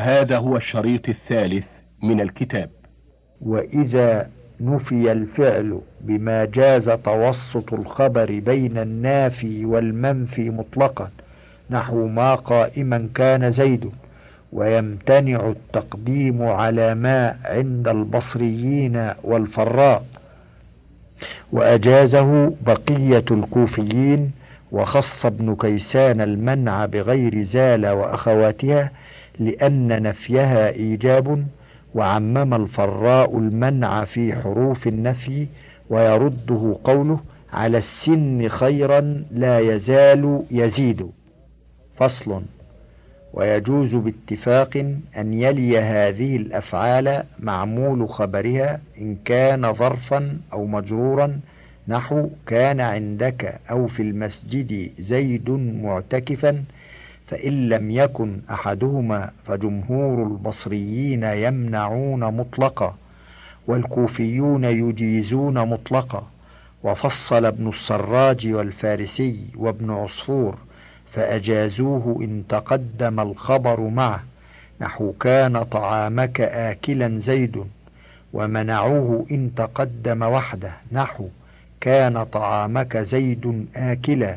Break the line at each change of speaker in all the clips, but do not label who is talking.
وهذا هو الشريط الثالث من الكتاب.
وإذا نفي الفعل بما جاز توسط الخبر بين النافي والمنفي مطلقا نحو ما قائما كان زيد ويمتنع التقديم على ما عند البصريين والفراء. وأجازه بقية الكوفيين وخص ابن كيسان المنع بغير زال وأخواتها لأن نفيها إيجاب وعمم الفراء المنع في حروف النفي ويرده قوله على السن خيرا لا يزال يزيد. فصل. ويجوز باتفاق أن يلي هذه الأفعال معمول خبرها إن كان ظرفا أو مجرورا. نحو كان عندك أو في المسجد زيد معتكفا فإن لم يكن أحدهما فجمهور البصريين يمنعون مطلقا والكوفيون يجيزون مطلقا وفصل ابن السراج والفارسي وابن عصفور فأجازوه إن تقدم الخبر معه نحو كان طعامك آكلا زيد ومنعوه إن تقدم وحده نحو كان طعامك زيد آكلا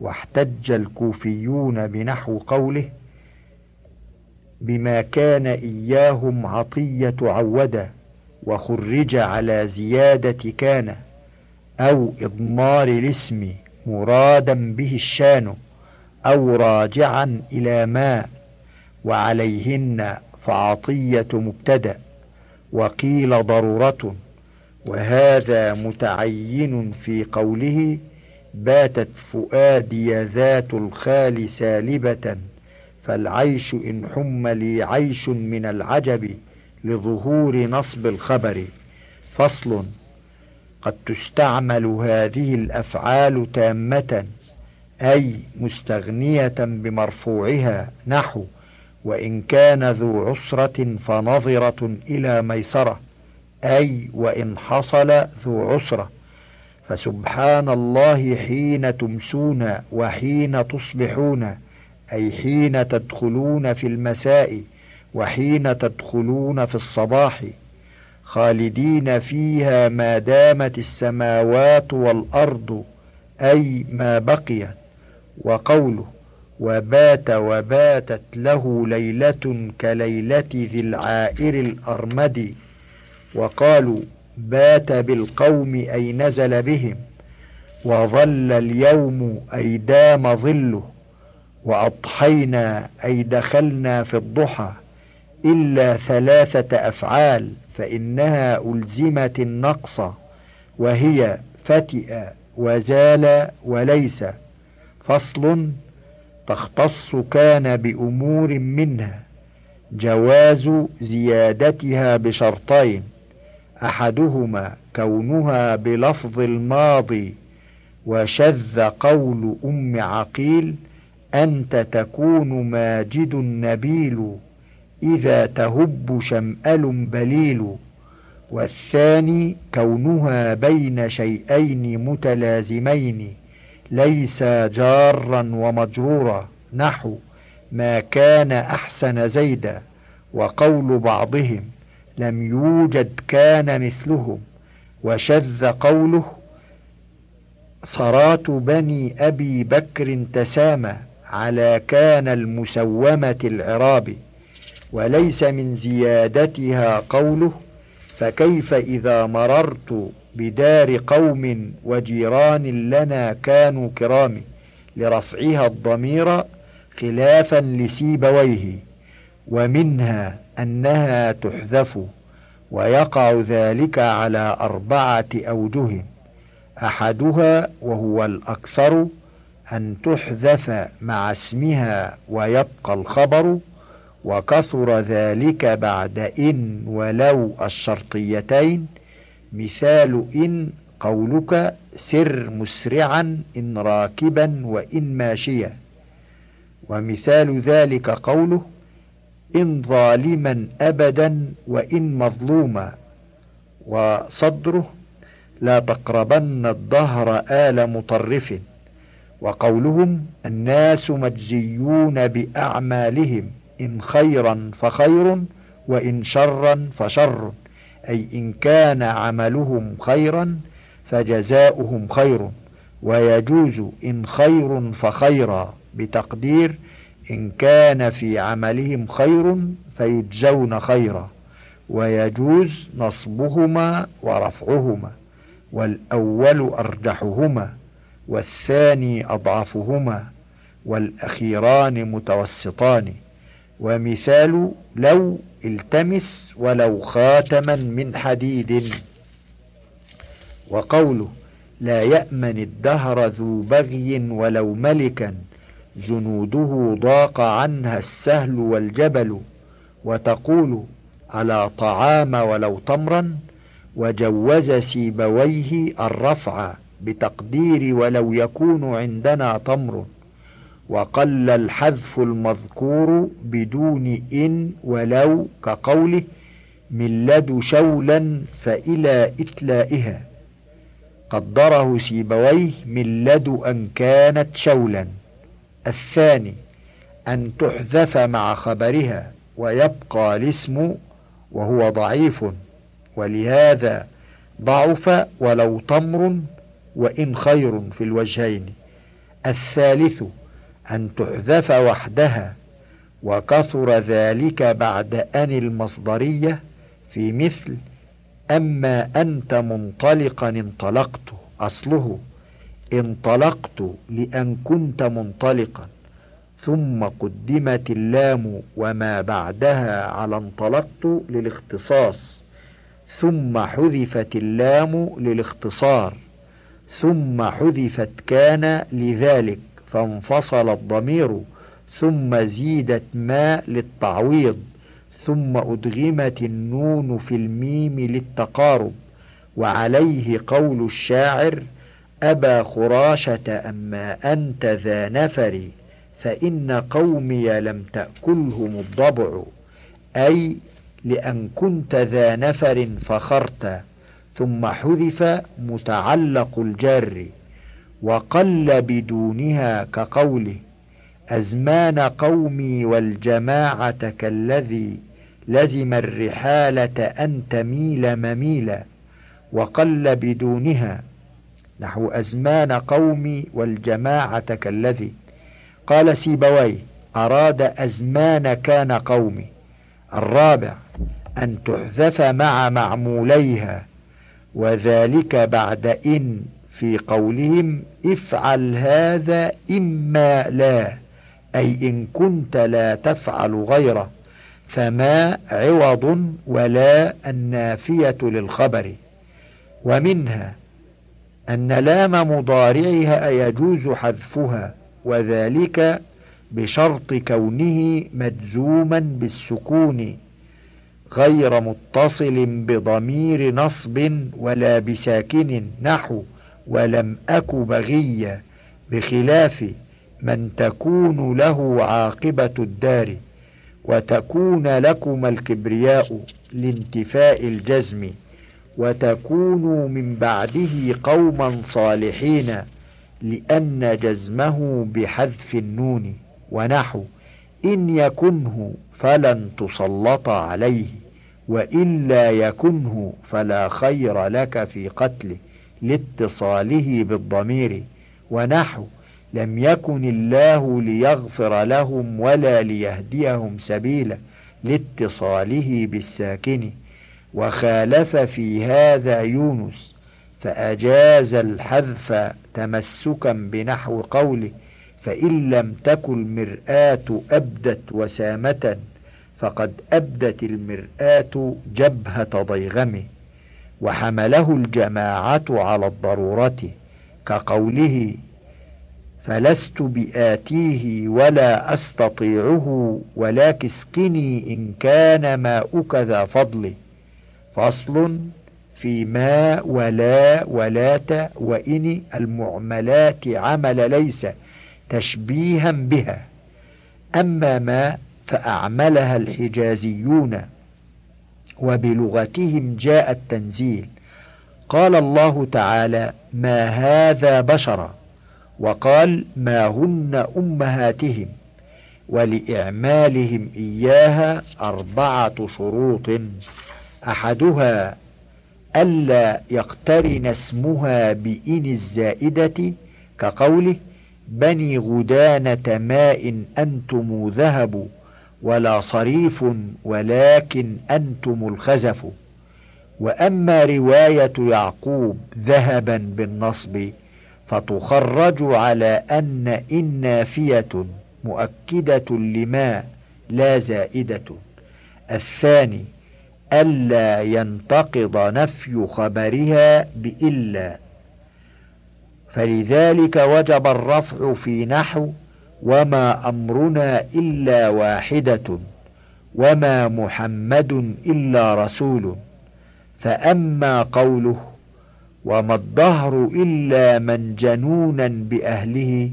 واحتج الكوفيون بنحو قوله بما كان إياهم عطية عودا وخرج على زيادة كان أو إضمار الاسم مرادا به الشان أو راجعا إلى ما وعليهن فعطية مبتدأ وقيل ضرورة وهذا متعين في قوله باتت فؤادي ذات الخال سالبة فالعيش إن حم لي عيش من العجب لظهور نصب الخبر. فصل قد تستعمل هذه الأفعال تامة أي مستغنية بمرفوعها نحو وإن كان ذو عسرة فنظرة إلى ميسرة أي وإن حصل ذو عسرة. فسبحان الله حين تمسون وحين تصبحون أي حين تدخلون في المساء وحين تدخلون في الصباح خالدين فيها ما دامت السماوات والأرض أي ما بقيت. وقوله وبات وباتت له ليلة كليلة ذي العائر الأرمد. وقالوا بات بالقوم أي نزل بهم وظل اليوم أي دام ظله وأضحينا أي دخلنا في الضحى إلا ثلاثة أفعال فإنها ألزمت النقص وهي فتئ وزال وليس فصل تختص كان بأمور منها جواز زيادتها بشرطين أحدهما كونها بلفظ الماضي وشذ قول أم عقيل أنت تكون ماجد نبيل إذا تهب شمأل بليل والثاني كونها بين شيئين متلازمين ليس جارا ومجرورا نحو ما كان أحسن زيدا وقول بعضهم لم يوجد كان مثلهم وشذ قوله صرات بني أبي بكر تسامى على كان المسومة العراب وليس من زيادتها قوله فكيف إذا مررت بدار قوم وجيران لنا كانوا كرام لرفعها الضمير خلافا لسيبويه ومنها أنها تحذف ويقع ذلك على أربعة أوجه. أحدها وهو الأكثر أن تحذف مع اسمها ويبقى الخبر وكثر ذلك بعد إن ولو الشرطيتين. مثال إن قولك سر مسرعا إن راكبا وإن ماشيا ومثال ذلك قوله إن ظالما أبدا وإن مظلوما. وصدره لا تقربن الدهر آل مطرف. وقولهم الناس مجزيون بأعمالهم إن خيرا فخير وإن شرا فشر. أي إن كان عملهم خيرا فجزاؤهم خير. ويجوز إن خير فخيرا بتقدير إن كان في عملهم خير فيجزون خيرا ويجوز نصبهما ورفعهما والأول أرجحهما والثاني أضعفهما والأخيران متوسطان. ومثال لو التمس ولو خاتما من حديد. وقوله لا يأمن الدهر ذو بغي ولو ملكا. جنوده ضاق عنها السهل والجبل وتقول على طعام ولو تمرا؟ وجوز سيبويه الرفع بتقدير ولو يكون عندنا تمر وقل الحذف المذكور بدون إن ولو كقوله من لد شولا فإلى إتلائها قدره سيبويه من لد أن كانت شولا الثاني أن تحذف مع خبرها ويبقى الاسم وهو ضعيف ولهذا ضعف ولو تمر وإن خير في الوجهين. الثالث أن تحذف وحدها وكثر ذلك بعد أن المصدرية في مثل أما أنت منطلقا انطلقت أصله. انطلقت لأن كنت منطلقا ثم قدمت اللام وما بعدها على انطلقت للاختصاص ثم حذفت اللام للاختصار ثم حذفت كان لذلك فانفصل الضمير ثم زيدت ما للتعويض ثم أدغمت النون في الميم للتقارب وعليه قول الشاعر أبا خراشة أما أنت ذا نفر فإن قومي لم تأكلهم الضبع. أي لأن كنت ذا نفر فخرت ثم حذف متعلق الجر وقل بدونها كقوله أزمان قومي والجماعة كالذي لزم الرحالة أن تميل مميلا وقل بدونها نحو أزمان قومي والجماعة كالذي. قال سيبوي أراد أزمان كان قومي. الرابع أن تحذف مع معموليها وذلك بعد إن في قولهم افعل هذا إما لا أي إن كنت لا تفعل غيره فما عوض ولا النافية للخبر. ومنها أن لام مضارعها يجوز حذفها وذلك بشرط كونه مجزوما بالسكون غير متصل بضمير نصب ولا بساكن نحو ولم أك بغيا بخلاف من تكون له عاقبة الدار وتكون لكم الكبرياء لانتفاء الجزم. وتكونوا من بعده قوما صالحين لأن جزمه بحذف النون ونحو إن يكنه فلن تسلط عليه وإلا يكنه فلا خير لك في قتله لاتصاله بالضمير ونحو لم يكن الله ليغفر لهم ولا ليهديهم سبيلا لاتصاله بالساكن وخالف في هذا يونس فأجاز الحذف تمسكا بنحو قوله فإن لم تكن مرآة أبدت وسامة فقد أبدت المرآة جبهة ضيغمه وحمله الجماعة على الضرورة كقوله فلست بآتيه ولا أستطيعه ولكن اسقني إن كان ماؤك ذا فضل فصل في ما ولا ولات وإن المعملات عمل ليس تشبيها بها. أما ما فأعملها الحجازيون وبلغتهم جاء التنزيل. قال الله تعالى ما هذا بشرا وقال ما هن أمهاتهم ولإعمالهم إياها أربعة شروط. أحدها ألا يقترن اسمها بإن الزائدة كقوله بني غدانة ماء أنتم ذهب ولا صريف ولكن أنتم الخزف. وأما رواية يعقوب ذهبا بالنصب فتخرج على أن إن نافية مؤكدة لما لا زائدة. الثاني ألا ينتقض نفي خبرها بإلا. فلذلك وجب الرفع في نحو وما أمرنا إلا واحدة وما محمد إلا رسول. فأما قوله وما الدهر إلا من جنونا بأهله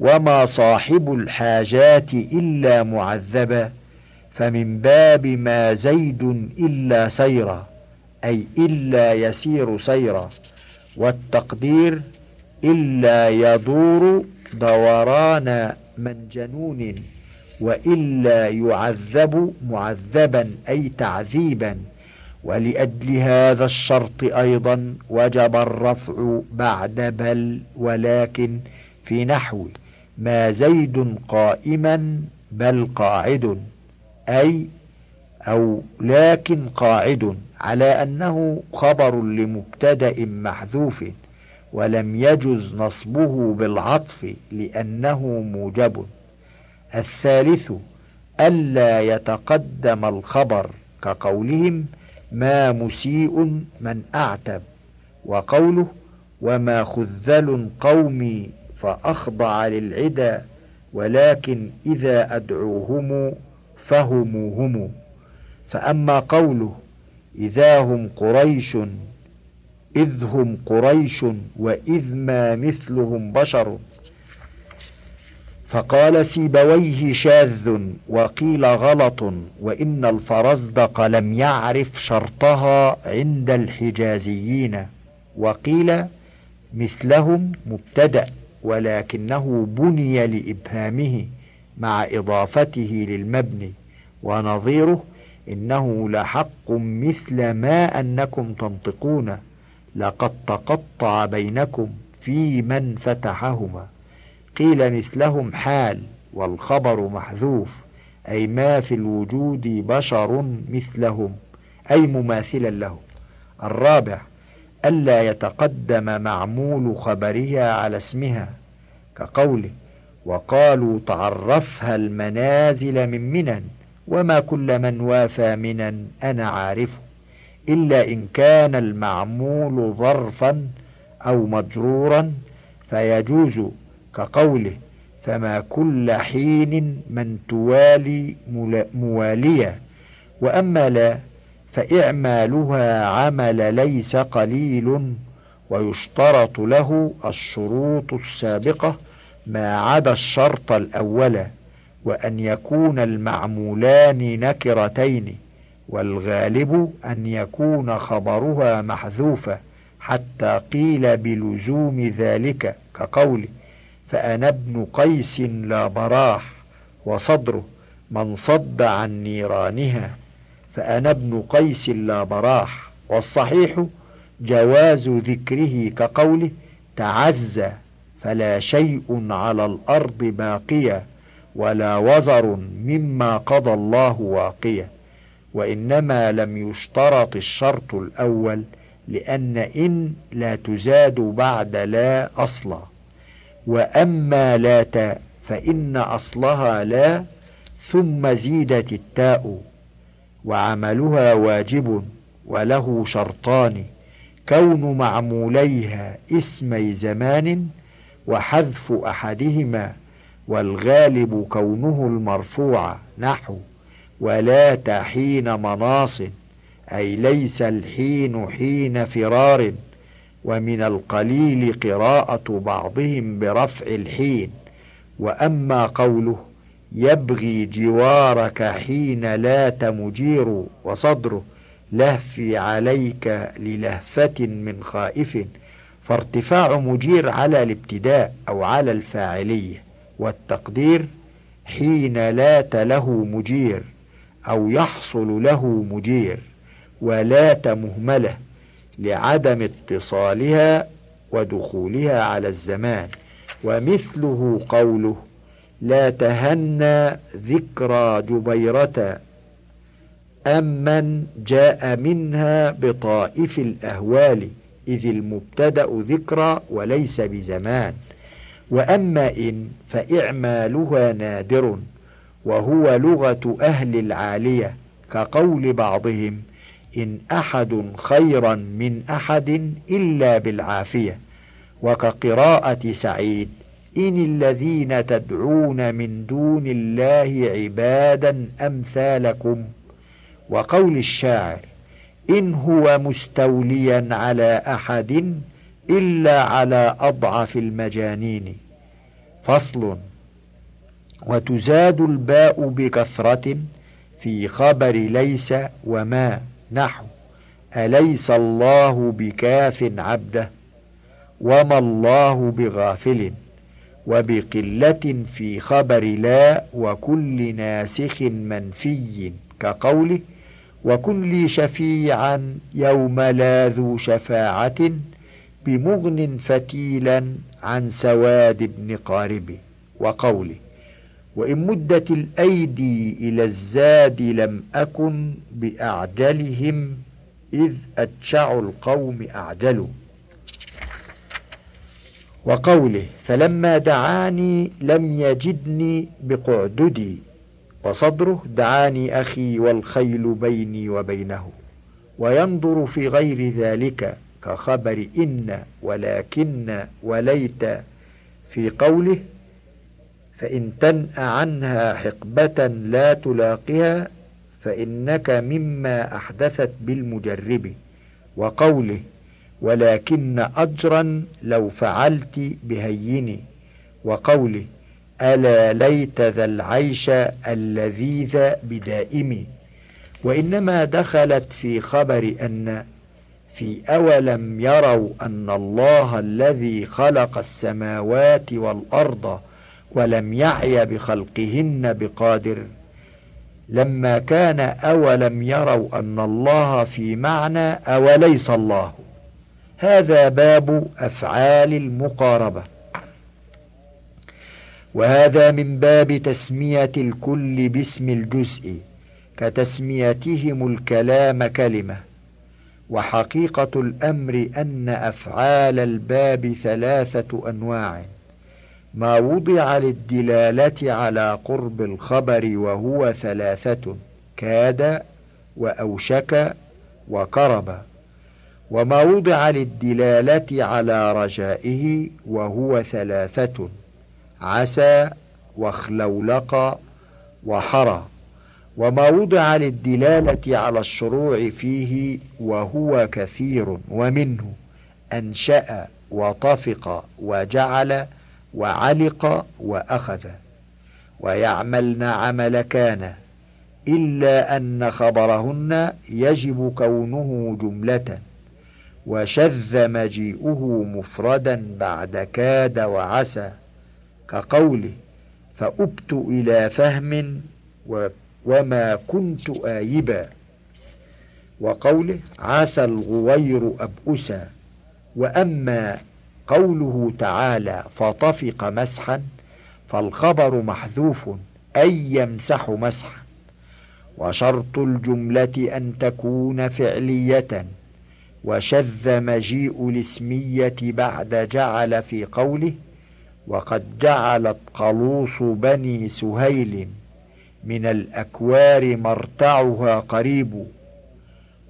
وما صاحب الحاجات إلا معذبا. فمن باب ما زيد إلا سيرا أي إلا يسير سيرا والتقدير إلا يدور دوران من جنون وإلا يعذب معذبا أي تعذيبا. ولأجل هذا الشرط أيضا وجب الرفع بعد بل ولكن في نحو ما زيد قائما بل قاعد. أي أو لكن قاعد على أنه خبر لمبتدأ محذوف ولم يجز نصبه بالعطف لأنه موجب. الثالث ألا يتقدم الخبر كقولهم ما مسيء من أعتب وقوله وما خذل قومي فأخضع للعدا ولكن إذا أدعوهم فهموهم. فأما قوله إذا هم قريش إذ هم قريش وإذ ما مثلهم بشر. فقال سيبويه شاذ وقيل غلط وإن الفرزدق لم يعرف شرطها عند الحجازيين. وقيل مثلهم مبتدأ ولكنه بني لإبهامه. مع إضافته للمبني ونظيره إنه لحق مثل ما أنكم تنطقون لقد تقطع بينكم في من فتحهما. قيل مثلهم حال والخبر محذوف أي ما في الوجود بشر مثلهم أي مماثلا لهم. الرابع ألا يتقدم معمول خبرها على اسمها كقوله وقالوا تعرفها المنازل من منن وما كل من وافى منن أنا عارفه إلا إن كان المعمول ظرفا أو مجرورا فيجوز كقوله فما كل حين من توالي موالية. وأما لا فإعمالها عمل ليس قليل ويشترط له الشروط السابقة ما عدا الشرط الأول وأن يكون المعمولان نكرتين والغالب أن يكون خبرها محذوفة حتى قيل بلزوم ذلك كقوله فأنا ابن قيس لا براح وصدره من صد عن نيرانها فأنا ابن قيس لا براح والصحيح جواز ذكره كقوله تعزى فلا شيء على الأرض باقية ولا وزر مما قضى الله واقية وإنما لم يشترط الشرط الأول لأن إن لا تزاد بعد لا أصلا وأما لا تاء فإن أصلها لا ثم زيدت التاء وعملها واجب وله شرطان كون معموليها اسمي زمان وحذف أحدهما والغالب كونه المرفوع نحو ولا تحين مناص أي ليس الحين حين فرار ومن القليل قراءة بعضهم برفع الحين. وأما قوله يبغي جوارك حين لات مجير وصدره لهفي عليك للهفة من خائف. فارتفاع مجير على الابتداء أو على الفاعلية والتقدير حين لات له مجير أو يحصل له مجير ولات مهملة لعدم اتصالها ودخولها على الزمان ومثله قوله لا تهنى ذكرى جبيرة أمن جاء منها بطائف الأهوال إذ المبتدأ ذكرى وليس بزمان. وأما إن فإعمالها نادر وهو لغة أهل العالية كقول بعضهم إن أحد خيرا من أحد إلا بالعافية. وكقراءة سعيد إن الذين تدعون من دون الله عبادا أمثالكم. وقول الشاعر إن هو مستوليا على أحد إلا على أضعف المجانين. فصل وتزاد الباء بكثرة في خبر ليس وما نحو. أليس الله بكاف عبده؟ وما الله بغافل؟ وبقلة في خبر لا وكل ناسخ منفي كقوله. وكن لي شفيعا يوم لا ذو شفاعة بمغن فتيلا عن سواد بن قارب وقوله وإن مدت الأيدي إلى الزاد لم أكن بأعجلهم إذ أتشع القوم أعجلوا وقوله فلما دعاني لم يجدني بقعددي وصدره دعاني أخي والخيل بيني وبينه وينظر في غير ذلك كخبر إن ولكن وليت. في قوله فإن تنأ عنها حقبة لا تلاقها فإنك مما أحدثت بالمجرب. وقوله ولكن أجرا لو فعلت بهيني. وقوله ألا ليت ذا العيش اللذيذ بدائمي وإنما دخلت في خبر أن في أولم يروا أن الله الذي خلق السماوات والأرض ولم يعي بخلقهن بقادر. لما كان أولم يروا أن الله في معنى أوليس الله. هذا باب أفعال المقاربة. وهذا من باب تسمية الكل باسم الجزء كتسميتهم الكلام كلمة. وحقيقة الأمر أن أفعال الباب ثلاثة أنواع. ما وضع للدلالة على قرب الخبر وهو ثلاثة كاد وأوشك وقرب وما وضع للدلالة على رجائه وهو ثلاثة عسى واخلولق وحرى وما وضع للدلالة على الشروع فيه وهو كثير ومنه أنشأ وطفق وجعل وعلق وأخذ ويعملن عمل كان إلا أن خبرهن يجب كونه جملة وشذ مجيئه مفردا بعد كاد وعسى. كقوله فأبت إلى فهم وما كنت آيبا. وقوله عسى الغوير أبؤسا وأما قوله تعالى فطفق مسحا فالخبر محذوف أي يمسح مسحا. وشرط الجملة أن تكون فعلية. وشذ مجيء الاسمية بعد جعل في قوله وقد جعلت قلوص بني سهيل من الأكوار مرتعها قريب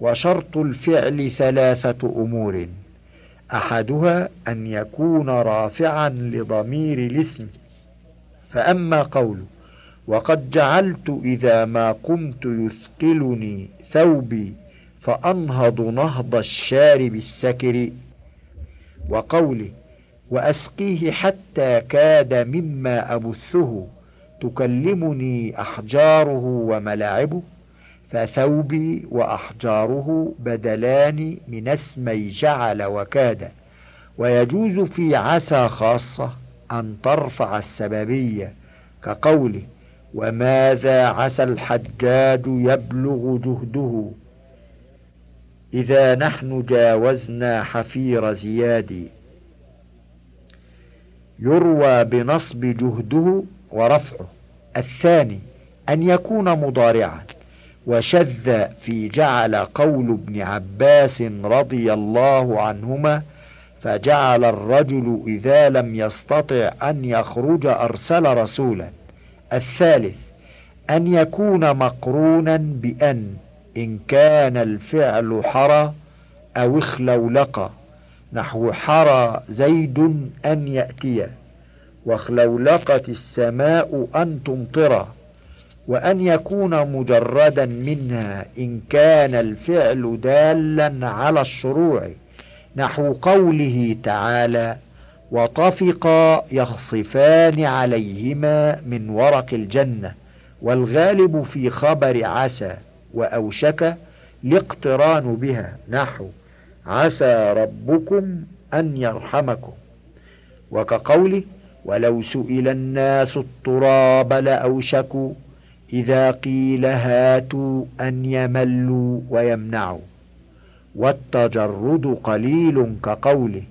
وشرط الفعل ثلاثة أمور. أحدها أن يكون رافعا لضمير الاسم. فأما قوله وقد جعلت إذا ما قمت يثقلني ثوبي فأنهض نهض الشارب السكر. وقوله وأسقيه حتى كاد مما أبثه تكلمني أحجاره وملاعبه فثوبي وأحجاره بدلان من اسمي جعل وكاد. ويجوز في عسى خاصة أن ترفع السببية كقوله وماذا عسى الحجاج يبلغ جهده؟ إذا نحن جاوزنا حفير زياد يروى بنصب جهده ورفعه. الثاني أن يكون مضارعا. وشذ في جعل قول ابن عباس رضي الله عنهما فجعل الرجل إذا لم يستطع أن يخرج أرسل رسولا. الثالث أن يكون مقرونا بأن إن كان الفعل حرى أو اخلولق نحو حرى زيد أن يأتي واخلولقت السماء أن تمطر وأن يكون مجردا منها إن كان الفعل دالا على الشروع نحو قوله تعالى وطفقا يخصفان عليهما من ورق الجنة والغالب في خبر عسى وأوشك الاقتران بها نحو عسى ربكم أن يرحمكم. وكقوله ولو سئل الناس التراب لأوشكوا إذا قيل هاتوا أن يملوا ويمنعوا. والتجرد قليل كقوله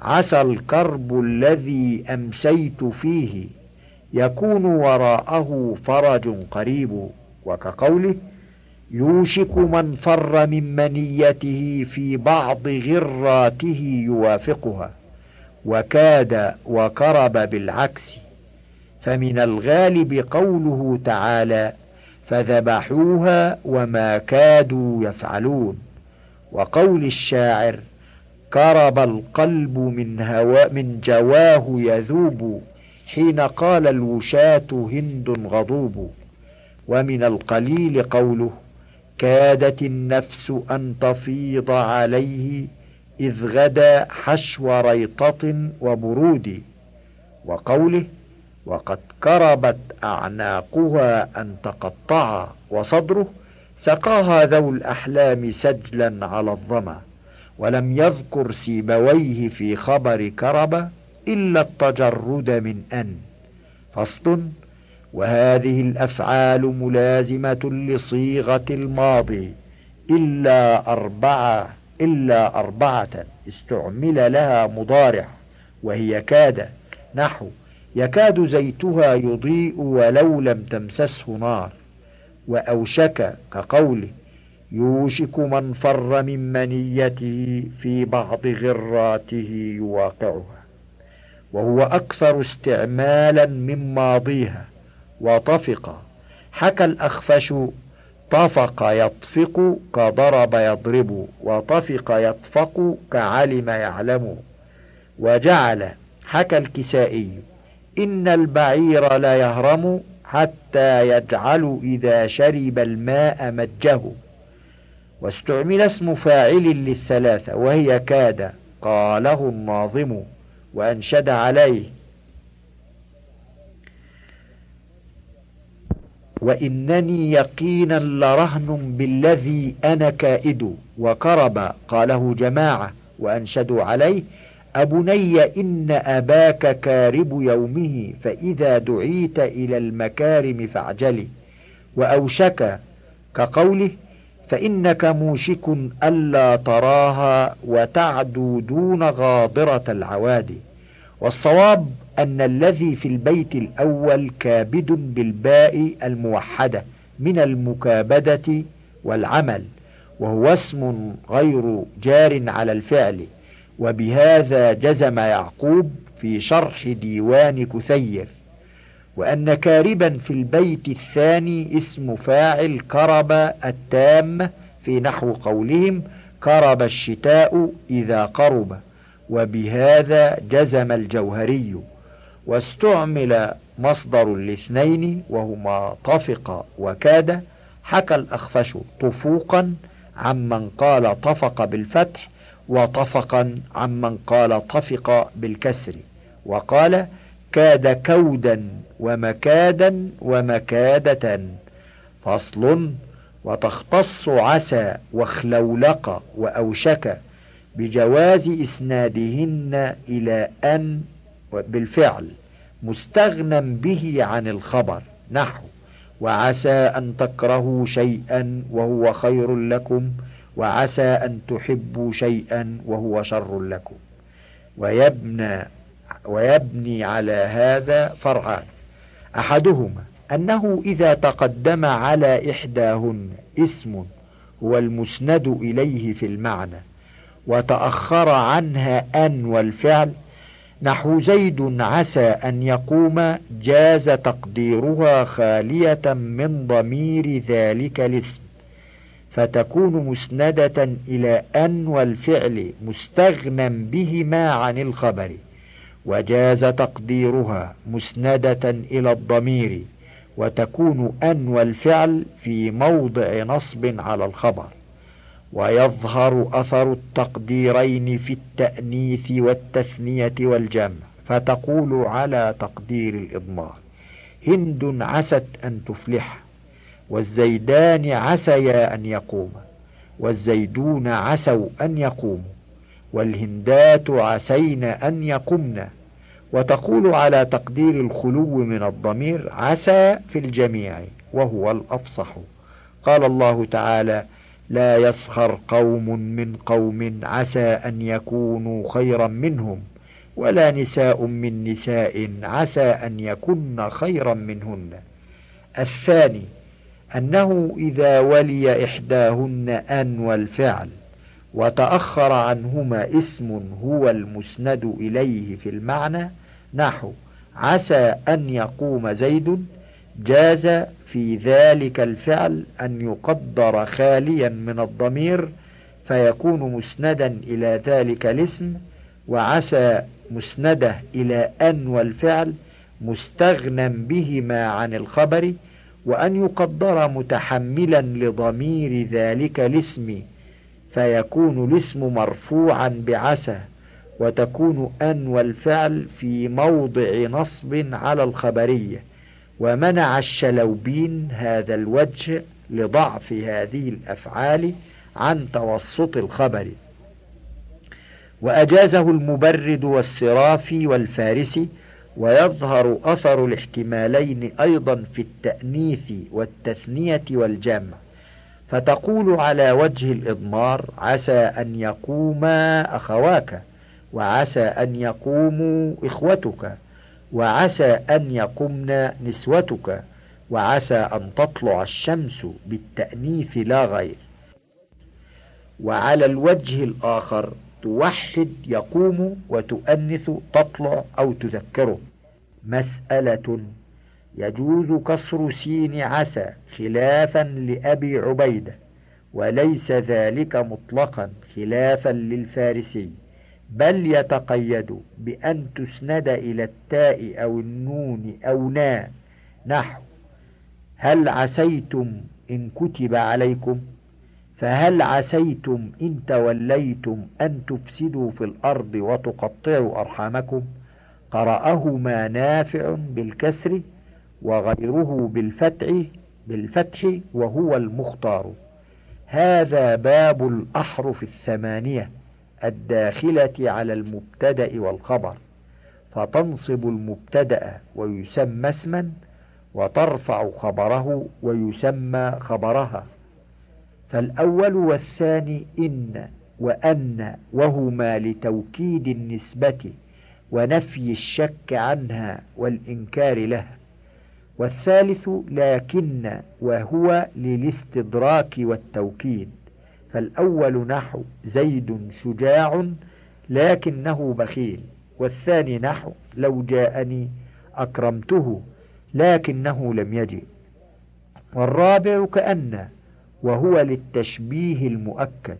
عسى الكرب الذي أمسيت فيه يكون وراءه فرج قريب. وكقوله يوشك من فر من منيته في بعض غراته يوافقها وكاد وكرب بالعكس. فمن الغالب قوله تعالى فذبحوها وما كادوا يفعلون. وقول الشاعر كرب القلب من, هوا من جواه يذوب حين قال الوشاة هند غضوب. ومن القليل قوله كادت النفس أن تفيض عليه إذ غدا حشو ريطة وبرود. وقوله وقد كربت أعناقها أن تقطع وصدره سقاها ذو الأحلام سجلا على الظما ولم يذكر سيبويه في خبر كرب إلا التجرد من أن فصل وهذه الأفعال ملازمة لصيغة الماضي إلا أربعة إلا أربعة استعمل لها مضارع وهي كاد نحو يكاد زيتها يضيء ولو لم تمسسه نار. وأوشك كقوله يوشك من فر من منيته في بعض غراته يواقعها وهو أكثر استعمالا من ماضيها. وطفق. حكى الأخفش طفق يطفق كضرب يضرب وطفق يطفق كعلم يعلم. وجعل حكى الكسائي إن البعير لا يهرم حتى يجعل إذا شرب الماء مجه. واستعمل اسم فاعل للثلاثة وهي كاد قاله الناظم وأنشد عليه. وإنني يقينا لرهن بالذي أنا كائد وكرب قاله جماعة وأنشدوا عليه أبني إن أباك كارب يومه فإذا دعيت إلى المكارم فاعجلي وأوشك كقوله فإنك موشك ألا تراها وتعدو دون غاضرة العوادي والصواب أن الذي في البيت الأول كابد بالباء الموحدة من المكابدة والعمل وهو اسم غير جار على الفعل وبهذا جزم يعقوب في شرح ديوان كثير وأن كاربا في البيت الثاني اسم فاعل كرب التام في نحو قولهم كرب الشتاء إذا قرب وبهذا جزم الجوهري. واستعمل مصدر الاثنين وهما طفق وكاد حكى الأخفش طفوقا عمن قال طفق بالفتح وطفقا عمن قال طفق بالكسر وقال كاد كودا ومكادا ومكادة فصل وتختص عسى وخلولق وأوشك بجواز إسنادهن إلى أن بالفعل مستغنى به عن الخبر نحو وعسى أن تكرهوا شيئا وهو خير لكم وعسى أن تحبوا شيئا وهو شر لكم. ويبنى ويبني على هذا فرعان. أحدهما أنه إذا تقدم على إحداهن اسم هو المسند إليه في المعنى وتأخر عنها أن والفعل نحو زيد عسى أن يقوم جاز تقديرها خالية من ضمير ذلك الاسم فتكون مسندة إلى أن والفعل مستغنى بهما عن الخبر وجاز تقديرها مسندة إلى الضمير وتكون أن والفعل في موضع نصب على الخبر. ويظهر أثر التقديرين في التأنيث والتثنية والجمع. فتقول على تقدير الإضمار هند عست أن تفلح والزيدان عسيا أن يقوما والزيدون عسوا أن يقوموا والهندات عسين أن يقمن. وتقول على تقدير الخلو من الضمير عسى في الجميع وهو الأفصح. قال الله تعالى لا يسخر قوم من قوم عسى أن يكونوا خيرا منهم ولا نساء من نساء عسى أن يكن خيرا منهن. الثاني أنه إذا ولي إحداهن أن والفعل وتأخر عنهما اسم هو المسند إليه في المعنى نحو عسى أن يقوم زيد جاز في ذلك الفعل أن يقدر خاليا من الضمير فيكون مسندا إلى ذلك الاسم وعسى مسنده إلى أن والفعل مستغنى بهما عن الخبر وأن يقدر متحملا لضمير ذلك الاسم فيكون الاسم مرفوعا بعسى وتكون أن والفعل في موضع نصب على الخبرية ومنع الشلوبين هذا الوجه لضعف هذه الأفعال عن توسط الخبر. وأجازه المبرد والصرافي والفارسي ويظهر أثر الاحتمالين أيضا في التأنيث والتثنية والجمع. فتقول على وجه الإضمار عسى أن يقوما أخواك وعسى أن يقوموا إخوتك. وعسى أن يقمن نسوتك وعسى أن تطلع الشمس بالتأنيث لا غير. وعلى الوجه الآخر توحد يقوم وتؤنث تطلع أو تذكره. مسألة يجوز كسر سين عسى خلافا لأبي عبيدة وليس ذلك مطلقا خلافا للفارسي. بل يتقيد بأن تسند إلى التاء أو النون أو نا. نحو هل عسيتم إن كتب عليكم؟ فهل عسيتم إن توليتم أن تفسدوا في الأرض وتقطعوا أرحامكم؟ قرأهما نافع بالكسر وغيره بالفتح بالفتح وهو المختار. هذا باب الأحرف الثمانية. الداخلة على المبتدأ والخبر فتنصب المبتدأ ويسمى اسما وترفع خبره ويسمى خبرها. فالأول والثاني إن وأن وهما لتوكيد النسبة ونفي الشك عنها والإنكار لها. والثالث لكن وهو للاستدراك والتوكيد. فالأول نحو زيد شجاع لكنه بخيل والثاني نحو لو جاءني أكرمته لكنه لم يجئ والرابع كأن وهو للتشبيه المؤكد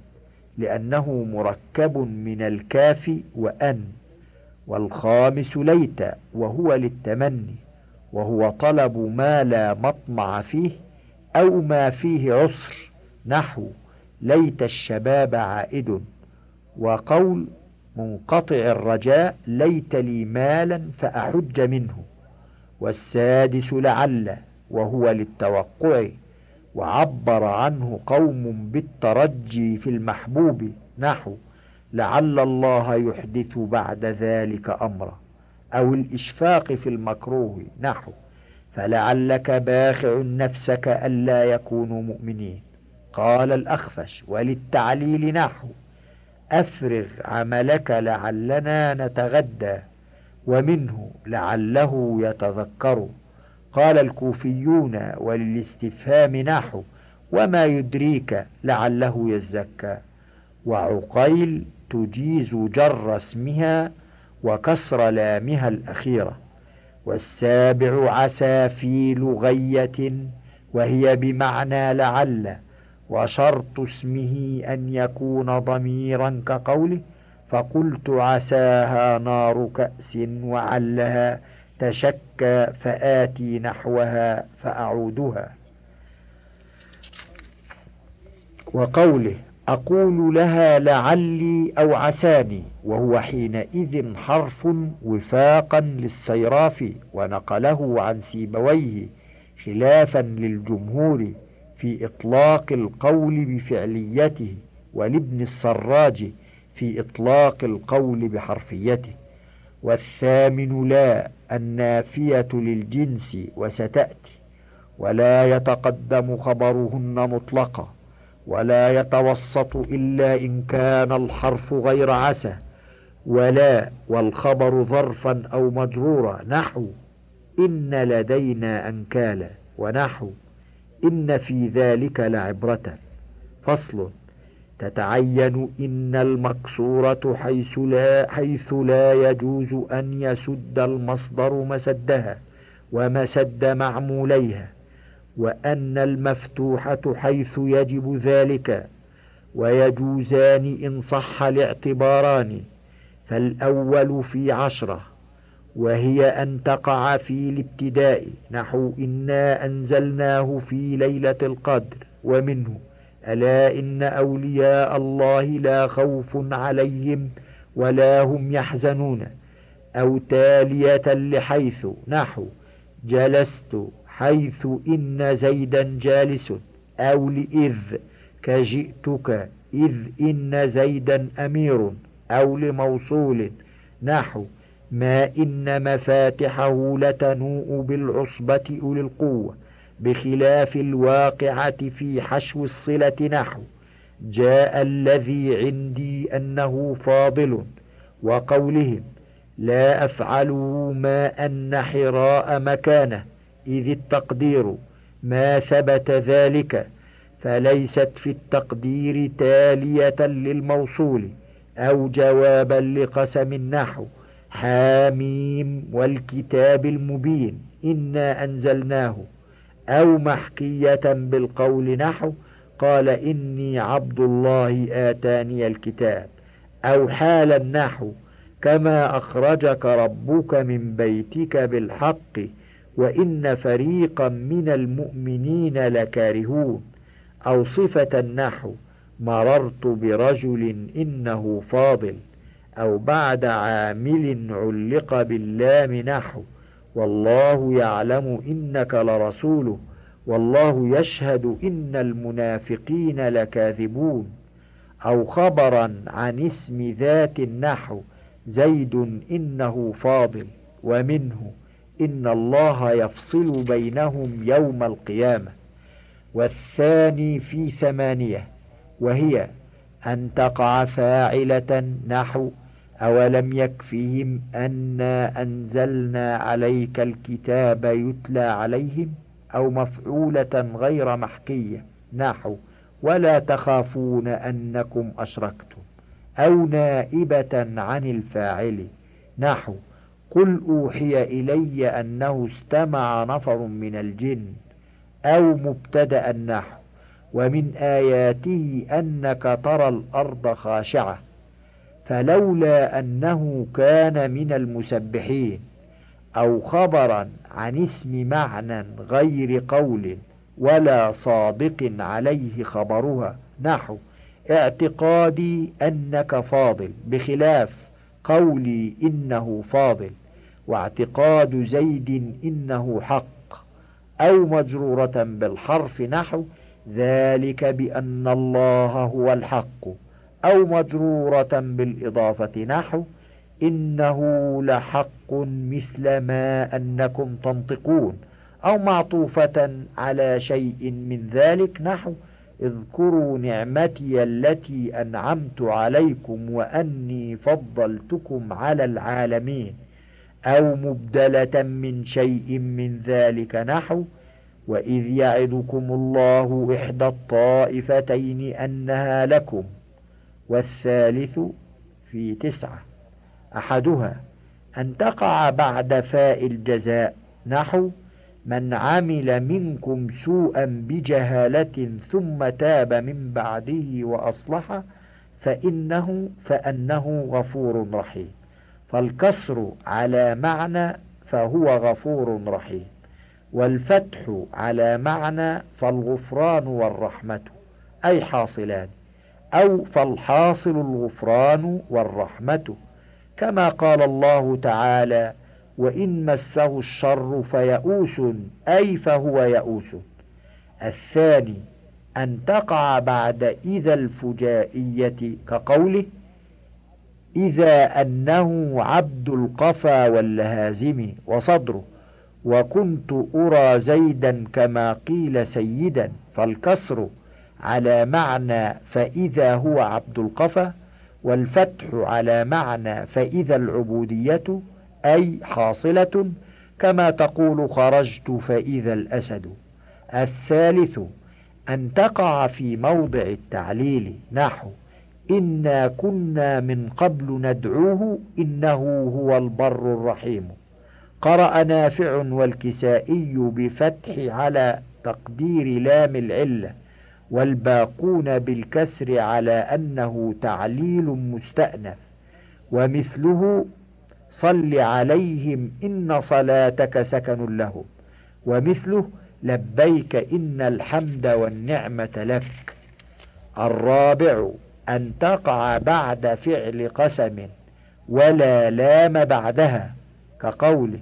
لأنه مركب من الكاف وأن. والخامس ليت وهو للتمني وهو طلب ما لا مطمع فيه أو ما فيه عسر نحو. ليت الشباب عائد. وقول منقطع الرجاء ليت لي مالا فأحج منه. والسادس لعل وهو للتوقع. وعبر عنه قوم بالترجي في المحبوب. نحو لعل الله يحدث بعد ذلك أمرا. أو الإشفاق في المكروه. نحو فلعلك باخع نفسك ألا يكونوا مؤمنين. قال الأخفش وللتعليل نحو أفرغ عملك لعلنا نتغدى ومنه لعله يتذكر. قال الكوفيون وللاستفهام نحو وما يدريك لعله يزكى. وعقيل تجيز جر اسمها وكسر لامها الأخيرة. والسابع عسى في لغية وهي بمعنى لعل. وشرط اسمه أن يكون ضميرا كقوله فقلت عساها نار كأس وعلها تشكى فآتي نحوها فأعودها. وقوله أقول لها لعلي أو عساني وهو حينئذ حرف وفاقا للصيراف ونقله عن سيبويه خلافا للجمهور. في إطلاق القول بفعليته ولابن السراج في إطلاق القول بحرفيته. والثامن لا النافية للجنس وستأتي. ولا يتقدم خبرهن مطلقا. ولا يتوسط إلا إن كان الحرف غير عسى. ولا والخبر ظرفا أو مجرورا نحو. إن لدينا أنكالا ونحو. إن في ذلك لعبرة. فصل تتعين إن المكسورة حيث لا, حيث لا يجوز أن يسد المصدر مسدها ومسد معموليها وأن المفتوحة حيث يجب ذلك ويجوزان إن صح الاعتباران. فالأول في عشرة. وهي أن تقع في الابتداء. نحو إنا أنزلناه في ليلة القدر. ومنه ألا إن أولياء الله لا خوف عليهم ولا هم يحزنون. أو تالية لحيث نحو جلست حيث إن زيدا جالس. أو لإذ كجئتك إذ إن زيدا أمير. أو لموصول نحو ما إن مفاتحه لتنوء بالعصبة أولي القوة بخلاف الواقعة في حشو الصلة نحو. جاء الذي عندي أنه فاضل وقولهم لا أفعله ما أن حراء مكانه إذ التقدير ما ثبت ذلك فليست في التقدير تالية للموصول أو جوابا لقسم النحو. حاميم والكتاب المبين إنا أنزلناه أو محكية بالقول نحو قال إني عبد الله آتاني الكتاب أو حال النحو كما أخرجك ربك من بيتك بالحق وإن فريقا من المؤمنين لكارهون أو صفة النحو مررت برجل إنه فاضل. أو بعد عامل علق باللام نحو. والله يعلم إنك لرسوله. والله يشهد إن المنافقين لكاذبون. أو خبرا عن اسم ذات النحو. زيد إنه فاضل. ومنه إن الله يفصل بينهم يوم القيامة. والثاني في ثمانية. وهي أن تقع فاعلة نحو أولم يكفهم أنا أنزلنا عليك الكتاب يتلى عليهم أو مفعولة غير محكية؟ نحو ولا تخافون أنكم أشركتم أو نائبة عن الفاعل. نحو قل أوحي إلي أنه استمع نفر من الجن أو مبتدأ. النحو ومن آياته أنك ترى الأرض خاشعة. فلولا أنه كان من المسبحين أو خبرا عن اسم معنى غير قول ولا صادق عليه خبرها. نحو اعتقادي أنك فاضل بخلاف قولي إنه فاضل. واعتقاد زيد إنه حق. أو مجرورة بالحرف نحو ذلك بأن الله هو الحق. أو مجرورة بالإضافة نحو إنه لحق مثل ما أنكم تنطقون أو معطوفة على شيء من ذلك نحو اذكروا نعمتي التي أنعمت عليكم وأني فضلتكم على العالمين أو مبدلة من شيء من ذلك نحو وإذ يعدكم الله إحدى الطائفتين أنها لكم والثالث في تسعة. أحدها أن تقع بعد فاء الجزاء. نحو من عمل منكم سوءا بجهالة ثم تاب من بعده وأصلح فإنه فأنه غفور رحيم. فالكسر على معنى فهو غفور رحيم. والفتح على معنى فالغفران والرحمة. أي حاصلان؟ أو فالحاصل الغفران والرحمة كما قال الله تعالى وإن مسه الشر فيئوس أي فهو يئوس. الثاني أن تقع بعد إذا الفجائية كقوله إذا أنه عبد القفا واللهازم وصدره وكنت أرى زيدا كما قيل سيدا فالكسر على معنى فإذا هو عبد القفا والفتح على معنى فإذا العبودية أي حاصلة كما تقول خرجت فإذا الأسد. الثالث أن تقع في موضع التعليل نحو إنا كنا من قبل ندعوه إنه هو البر الرحيم. قرأ نافع والكسائي بفتح على تقدير لام العلة. والباقون بالكسر على أنه تعليل مستأنف. ومثله صل عليهم إن صلاتك سكن لهم. ومثله لبيك إن الحمد والنعمة لك. الرابع أن تقع بعد فعل قسم ولا لام بعدها كقوله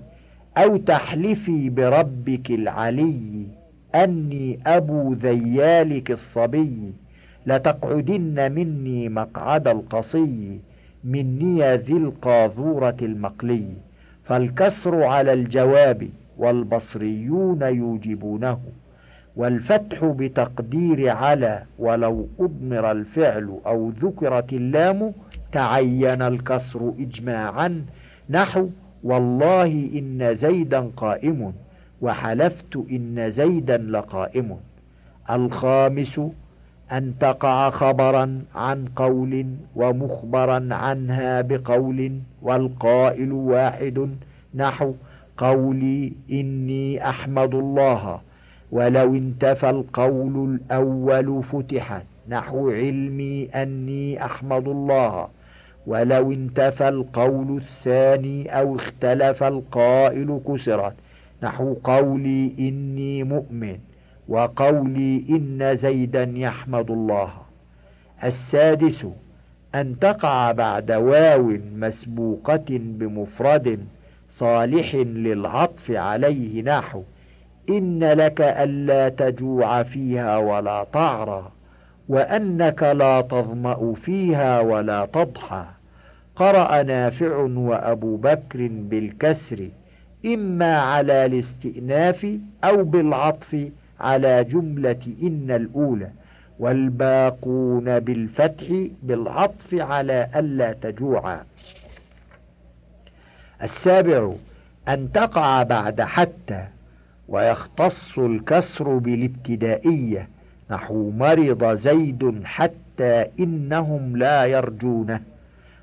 أو تحلفي بربك العلي. أني أبو ذيالك الصبي لتقعدن مني مقعد القصي مني ذي القاذورة المقلي. فالكسر على الجواب والبصريون يوجبونه والفتح بتقدير على ولو أضمر الفعل أو ذكرت اللام تعين الكسر إجماعا. نحو والله إن زيدا قائم. وحلفت إن زيدا لقائم. الخامس أن تقع خبرا عن قول ومخبرا عنها بقول والقائل واحد. نحو قولي إني أحمد الله ولو انتفى القول الأول فتحت. نحو علمي أني أحمد الله ولو انتفى القول الثاني أو اختلف القائل كسرت. نحو قولي إني مؤمن وقولي إن زيدا يحمد الله. السادس أن تقع بعد واو مسبوقة بمفرد صالح للعطف عليه نحو. إن لك ألا تجوع فيها ولا تعرى وأنك لا تظمأ فيها ولا تضحى. قرأ نافع وأبو بكر بالكسر إما على الاستئناف أو بالعطف على جملة إن الأولى والباقون بالفتح بالعطف على ألا تجوعا. السابع أن تقع بعد حتى ويختص الكسر بالابتدائية نحو مرض زيد حتى إنهم لا يرجونه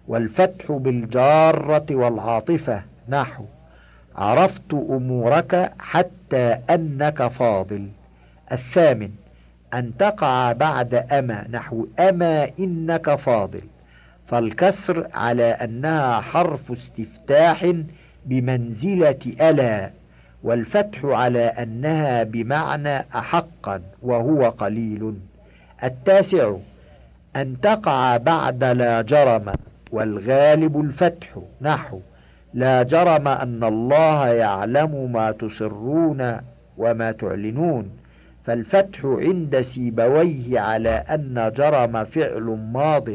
والفتح بالجارة والعاطفة نحو عرفت أمورك حتى أنك فاضل. الثامن أن تقع بعد أما نحو أما إنك فاضل. فالكسر على أنها حرف استفتاح بمنزلة ألا والفتح على أنها بمعنى أحقا وهو قليل. التاسع أن تقع بعد لا جرم والغالب الفتح نحو. لا جرم أن الله يعلم ما تسرون وما تعلنون فالفتح عند سيبويه على أن جرم فعل ماض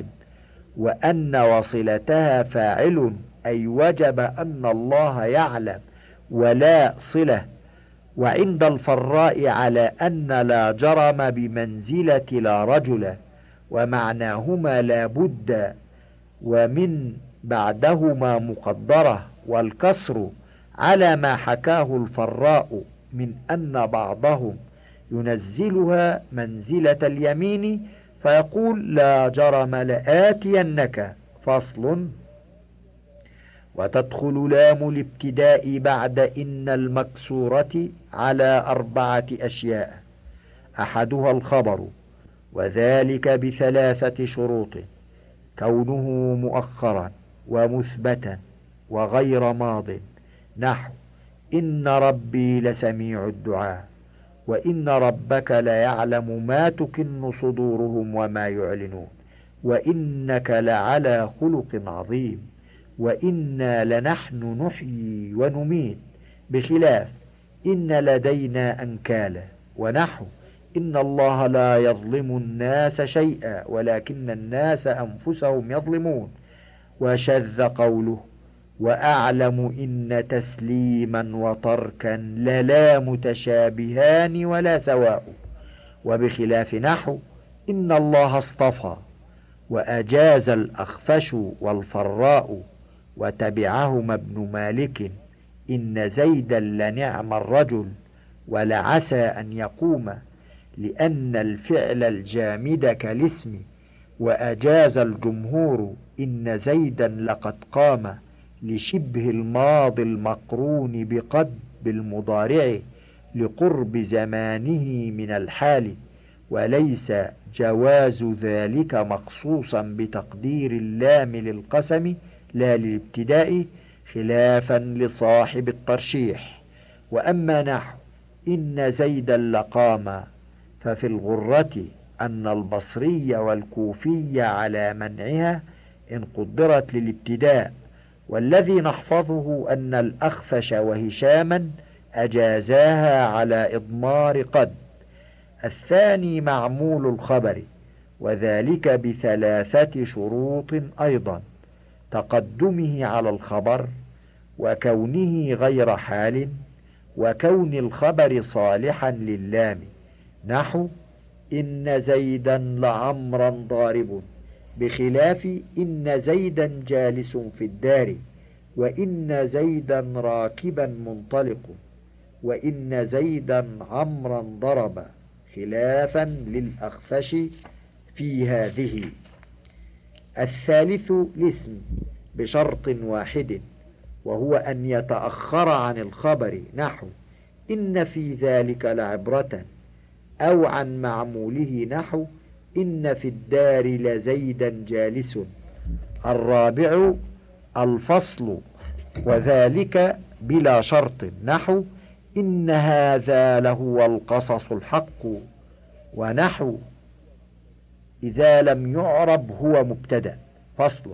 وأن وصلتها فاعل أي وجب أن الله يعلم ولا صلة. وعند الفراء على أن لا جرم بمنزلة لا رجل ومعناهما لا بد ومن بعدهما مقدرة والكسر على ما حكاه الفراء من أن بعضهم ينزلها منزلة اليمين فيقول لا جرم لآتينك فصل. وتدخل لام الابتداء بعد إن المكسورة على أربعة أشياء أحدها الخبر وذلك بثلاثة شروط كونه مؤخرا. ومثبتا وغير ماض. نحو إن ربي لسميع الدعاء وإن ربك ليعلم ما تكن صدورهم وما يعلنون وإنك لعلى خلق عظيم وإنا لنحن نحيي ونميت. بخلاف إن لدينا أنكالا. ونحو إن الله لا يظلم الناس شيئا ولكن الناس أنفسهم يظلمون. وشذ قوله وأعلم إن تسليما وتركا للا متشابهان ولا سواء وبخلاف نحو إن الله اصطفى وأجاز الأخفش والفراء وتبعهما ابن مالك إن زيدا لنعم الرجل ولعسى أن يقوم لأن الفعل الجامد كالاسم وأجاز الجمهور إن زيدا لقد قام لشبه الماضي المقرون بقد بالمضارع لقرب زمانه من الحال وليس جواز ذلك مخصوصا بتقدير اللام للقسم لا للابتداء خلافا لصاحب الترشيح. وأما نحو إن زيدا لقام ففي الغرة أن البصري والكوفي على منعها إن قدرت للابتداء والذي نحفظه أن الأخفش وهشاما أجازاها على إضمار قد. الثاني معمول الخبر وذلك بثلاثة شروط أيضا تقدمه على الخبر وكونه غير حال وكون الخبر صالحا للام. نحو إن زيدا لعمرا ضارب بخلاف إن زيدا جالس في الدار وإن زيدا راكبا منطلق وإن زيدا عمرا ضرب خلافا للأخفش في هذه. الثالث الاسم بشرط واحد وهو أن يتأخر عن الخبر نحو إن في ذلك لعبرة أو عن معموله نحو إن في الدار لزيدا جالس. الرابع الفصل وذلك بلا شرط. نحو إن هذا لهو القصص الحق. ونحو إذا لم يعرب هو مبتدأ. فصل.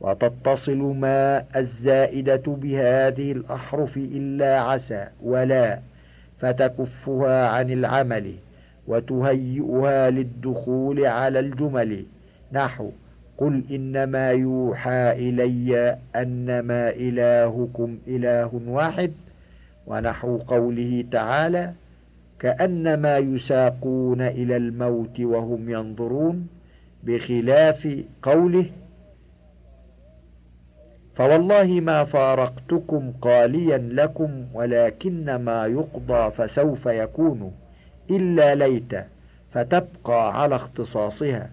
وتتصل ما الزائدة بهذه الأحرف إلا عسى. ولا فتكفها عن العمل. وتهيئها للدخول على الجمل. نحو قل إنما يوحى إلي أنما إلهكم إله واحد. ونحو قوله تعالى كأنما يساقون إلى الموت وهم ينظرون. بخلاف قوله فوالله ما فارقتكم قاليا لكم ولكن ما يقضى فسوف يكون. إلا ليت فتبقى على اختصاصها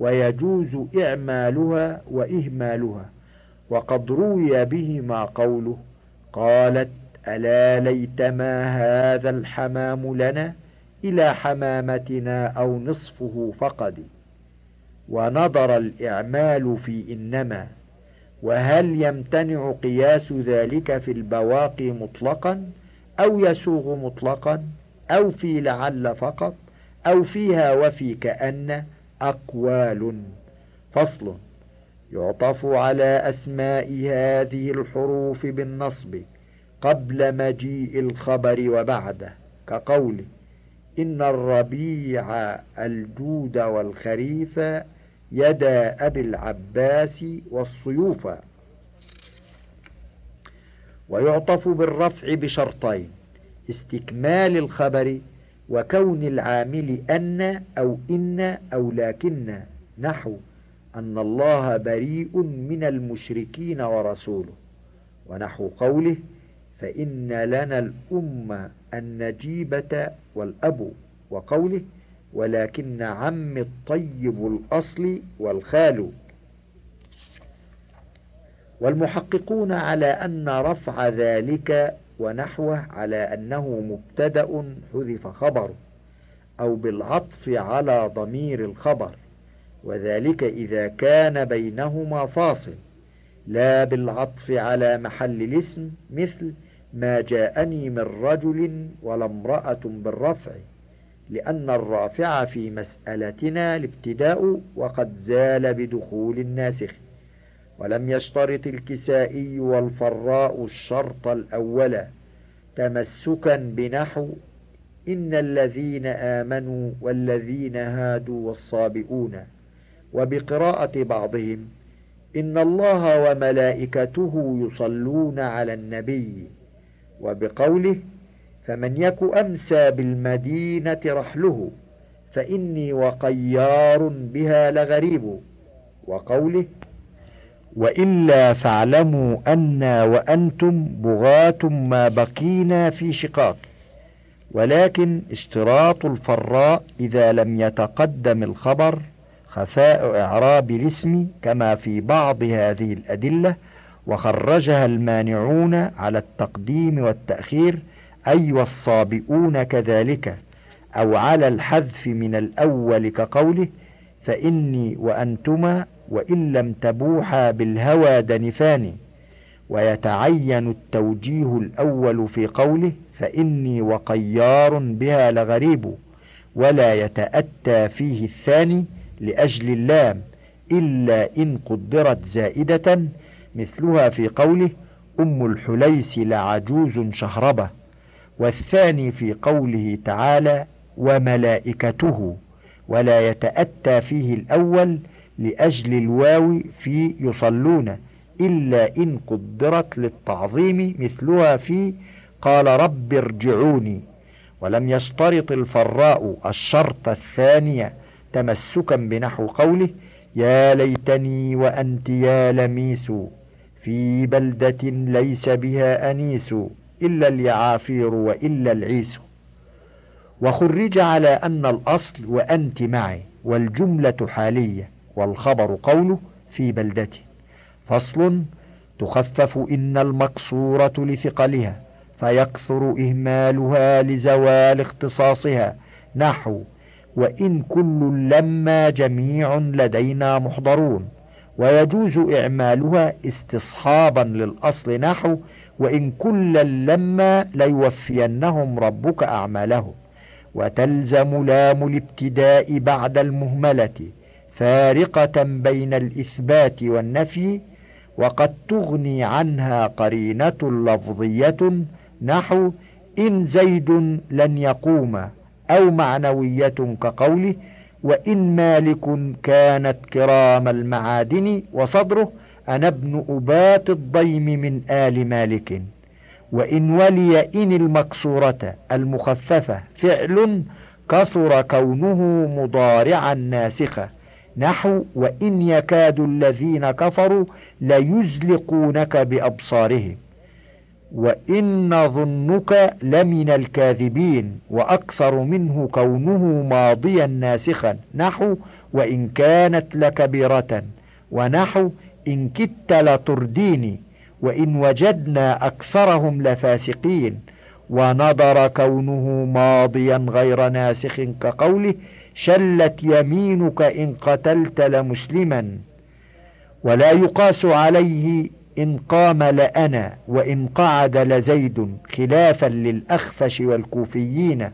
ويجوز إعمالها وإهمالها. وقد روي بهما قوله قالت ألا ليتما هذا الحمام لنا إلى حمامتنا أو نصفه فقد. ونظر الإعمال في إنما. وهل يمتنع قياس ذلك في البواقي مطلقا أو يسوغ مطلقا؟ أو في لعل فقط أو فيها وفي كأن أقوال. فصل. يعطف على أسماء هذه الحروف بالنصب قبل مجيء الخبر وبعده كقوله إن الربيع الجود والخريف يدا أبي العباس والصيوف. ويعطف بالرفع بشرطين استكمال الخبر وكون العامل أن أو إن أو لكن نحو أن الله بريء من المشركين ورسوله. ونحو قوله فإن لنا الأم النجيبة والأب وقوله ولكن عم الطيب الأصل والخال. والمحققون على أن رفع ذلك ونحوه على أنه مبتدأ حذف خبر أو بالعطف على ضمير الخبر وذلك إذا كان بينهما فاصل لا بالعطف على محل الاسم مثل ما جاءني من رجل ولا امرأة بالرفع لأن الرافع في مسألتنا الابتداء وقد زال بدخول الناسخ. ولم يشترط الكسائي والفراء الشرط الأول تمسكا بنحو إن الذين آمنوا والذين هادوا والصابئون وبقراءة بعضهم إن الله وملائكته يصلون على النبي وبقوله فمن يك أمسى بالمدينة رحله فإني وقيار بها لغريب وقوله وإلا فاعلموا أنا وأنتم بغاة ما بقينا في شقاق ولكن اشتراط الفراء إذا لم يتقدم الخبر خفاء إعراب الاسم كما في بعض هذه الأدلة وخرجها المانعون على التقديم والتأخير أي والصابئون كذلك أو على الحذف من الأول كقوله فإني وأنتما وإن لم تبوحا بالهوى دنفان. ويتعين التوجيه الأول في قوله فإني وقيار بها لغريب ولا يتأتى فيه الثاني لأجل اللام إلا إن قدرت زائدة. مثلها في قوله أم الحليس لعجوز شهربة. والثاني في قوله تعالى وملائكته ولا يتأتى فيه الأول لأجل الواو في يصلون إلا إن قدرت للتعظيم مثلها في قال رب ارجعوني ولم يشترط الفراء الشرط الثاني تمسكا بنحو قوله يا ليتني وأنت يا لميس في بلدة ليس بها أنيس إلا اليعافير وإلا العيس. وخرج على أن الأصل وأنت معي والجملة حالية. والخبر قوله في بلدته. فصل تخفف إن المقصورة لثقلها فيكثر إهمالها لزوال اختصاصها. نحو وإن كل لما جميع لدينا محضرون ويجوز إعمالها استصحابا للأصل. نحو وإن كلا لما ليوفينهم ربك أعمالهم وتلزم لام الابتداء بعد المهملة. فارقة بين الإثبات والنفي وقد تغني عنها قرينة لفظية نحو إن زيد لن يقوم أو معنوية كقوله وإن مالك كانت كرام المعادن وصدره أنا ابن أبات الضيم من آل مالك. وإن ولي إن المكسورة المخففة فعل كثر كونه مضارعا ناسخا. نحو وإن يكاد الذين كفروا ليزلقونك بأبصارهم. وإن ظنك لمن الكاذبين وأكثر منه كونه ماضيا ناسخا. نحو وإن كانت لكبيرة ونحو إن كدت لترديني. وإن وجدنا أكثرهم لفاسقين. ونظر كونه ماضيا غير ناسخ كقوله شلت يمينك إن قتلت لمسلما. ولا يقاس عليه إن قام لأنا وإن قعد لزيد خلافا للأخفش والكوفيين.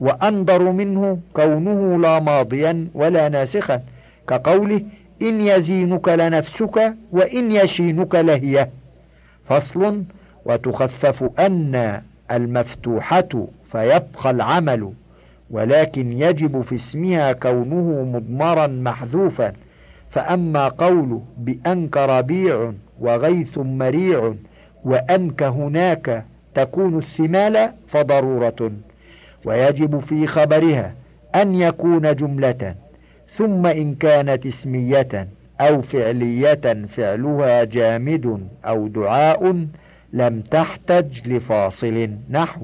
وأنظر منه كونه لا ماضيا ولا ناسخا كقوله إن يزينك لنفسك وإن يشينك لهي فصل وتخفف أن المفتوحة فيبقى العمل ولكن يجب في اسمها كونه مضمرا محذوفا. فأما قوله بأنك ربيع وغيث مريع وأنك هناك تكون الثمال فضرورة. ويجب في خبرها أن يكون جملة ثم إن كانت اسمية أو فعلية فعلها جامد أو دعاء لم تحتج لفاصل نحو.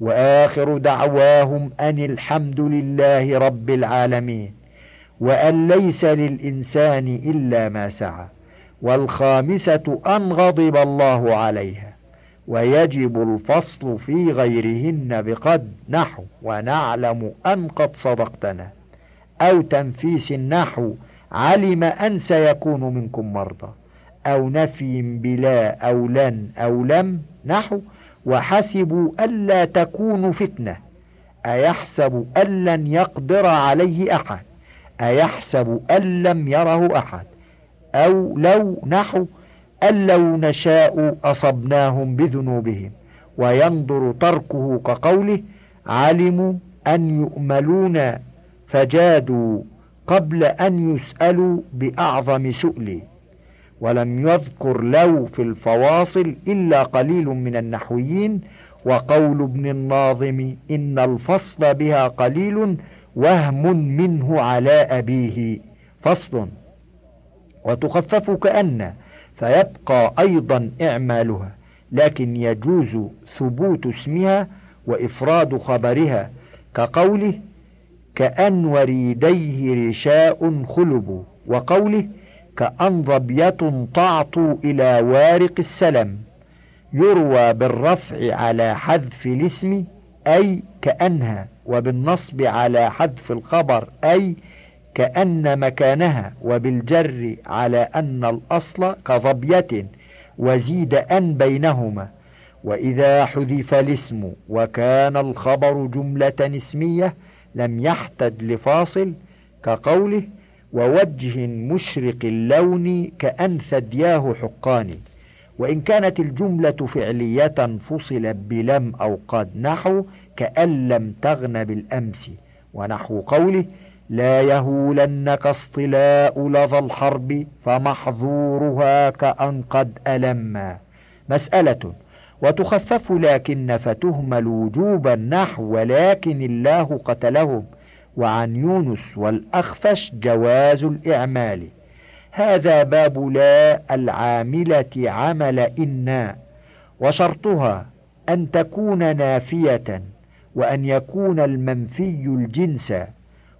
وآخر دعواهم أن الحمد لله رب العالمين. وأن ليس للإنسان إلا ما سعى. والخامسة أن غضب الله عليها. ويجب الفصل في غيرهن بقد نحو. ونعلم أن قد صدقتنا. أو تنفيس النحو. علم أن سيكون منكم مرضى. أو نفي بلا أو لن أو لم نحو وحسبوا ألا تكون فتنة. أيحسب أن لن يقدر عليه أحد؟ أيحسب أن لم يره أحد؟ أو لو نحو أن لو نشاء أصبناهم بذنوبهم. وينظر تركه كقوله علموا أن يؤملون فجادوا قبل أن يسألوا بأعظم سؤل ولم يذكر لو في الفواصل إلا قليل من النحويين وقول ابن الناظم إن الفصل بها قليل وهم منه على أبيه. فصل. وتخفف كأن فيبقى أيضا إعمالها لكن يجوز ثبوت اسمها وإفراد خبرها كقوله كأن وريديه رشاء خلب وقوله كأن ظبية تعطو إلى وارق السلم يروى بالرفع على حذف الاسم أي كأنها وبالنصب على حذف الخبر أي كأن مكانها وبالجر على أن الأصل كظبية وزيد أن بينهما. وإذا حذف الاسم وكان الخبر جملة اسمية لم يحتج لفاصل كقوله ووجه مشرق اللون كأن ثدياه حقان. وإن كانت الجملة فعلية فصلت بلم أو قد نحو كأن لم تغن بالأمس. ونحو قوله لا يهولنك اصطلاء لظى الحرب فمحظورها كأن قد ألما مسألة وتخفف لكن فتهمل وجوبا نحو ولكن الله قتلهم. وعن يونس والأخفش جواز الإعمال. هذا باب لا العاملة عمل إنا وشرطها أن تكون نافية وأن يكون المنفي الجنس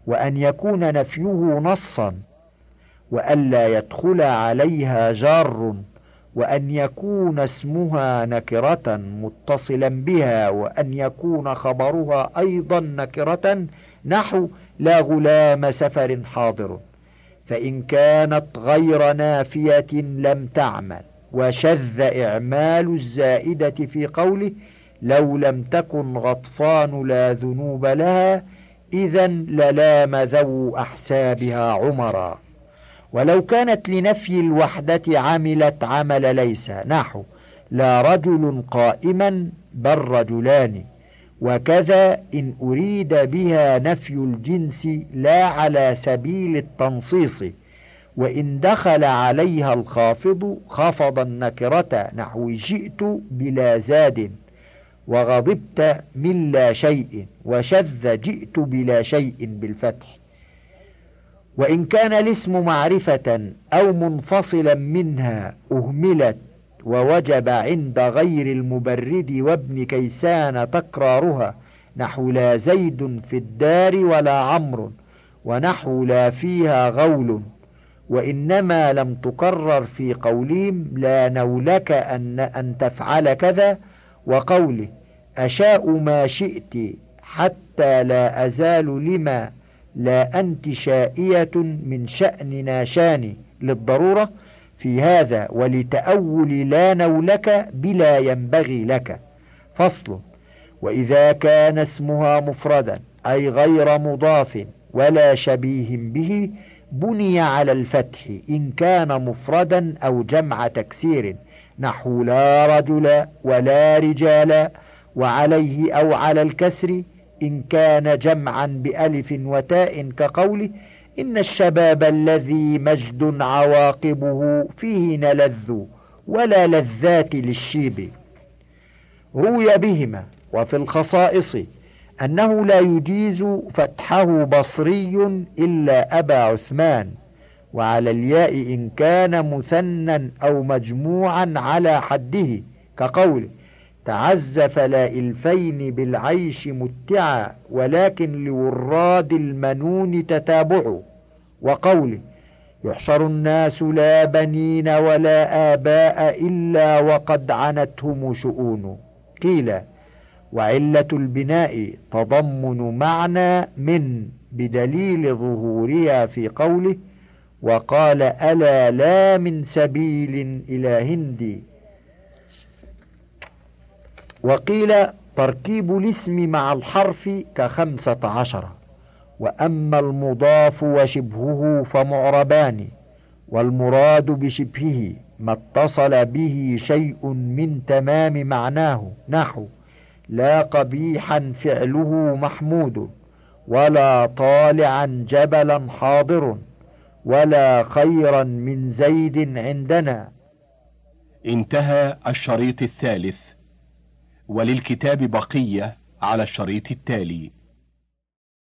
وأن يكون نفيه نصا وألا يدخل عليها جار وأن يكون اسمها نكرة متصلا بها وأن يكون خبرها أيضا نكرة نحو لا غلام سفر حاضر. فإن كانت غير نافية لم تعمل وشذ إعمال الزائدة في قوله لو لم تكن غطفان لا ذنوب لها إذا للام ذو أحسابها عمرا. ولو كانت لنفي الوحدة عملت عمل ليس نحو لا رجل قائما بل رجلان. وكذا إن أريد بها نفي الجنس لا على سبيل التنصيص وإن دخل عليها الخافض خفض النكرة نحو جئت بلا زاد وغضبت من لا شيء وشذ جئت بلا شيء بالفتح. وإن كان الاسم معرفة أو منفصلا منها أهملت ووجب عند غير المبرد وابن كيسان تكرارها نحو لا زيد في الدار ولا عمرو ونحو لا فيها غول وإنما لم تكرر في قولهم لا نولك أن, أن تفعل كذا وقوله أشاء ما شئت حتى لا أزال لما لا أنت شائية من شأن ناشاني للضرورة. في هذا ولتأول لا نولك بلا ينبغي لك. فصل وإذا كان اسمها مفردا أي غير مضاف ولا شبيه به بني على الفتح إن كان مفردا أو جمع تكسير. نحو لا رجل ولا رجال وعليه أو على الكسر إن كان جمعا بألف وتاء كقوله إن الشباب الذي مجد عواقبه فيه نلذ ولا لذات للشيب. روي بهما وفي الخصائص أنه لا يجيز فتحه بصري إلا أبا عثمان وعلى الياء إن كان مثنى أو مجموعا على حده كقوله تعزف لا إلفين بالعيش متعا ولكن لوراد المنون تتابع. وقوله يحشر الناس لا بنين ولا آباء إلا وقد عنتهم شؤون. قيل وعلة البناء تضمن معنى من بدليل ظهورها في قوله وقال ألا لا من سبيل إلى هندي وقيل تركيب الاسم مع الحرف كخمسة عشر. وأما المضاف وشبهه فمعربان والمراد بشبهه ما اتصل به شيء من تمام معناه نحو لا قبيحا فعله محمود ولا طالعا جبلا حاضر ولا خيرا من زيد عندنا.
انتهى الشريط الثالث. وللكتاب بقية على الشريط التالي.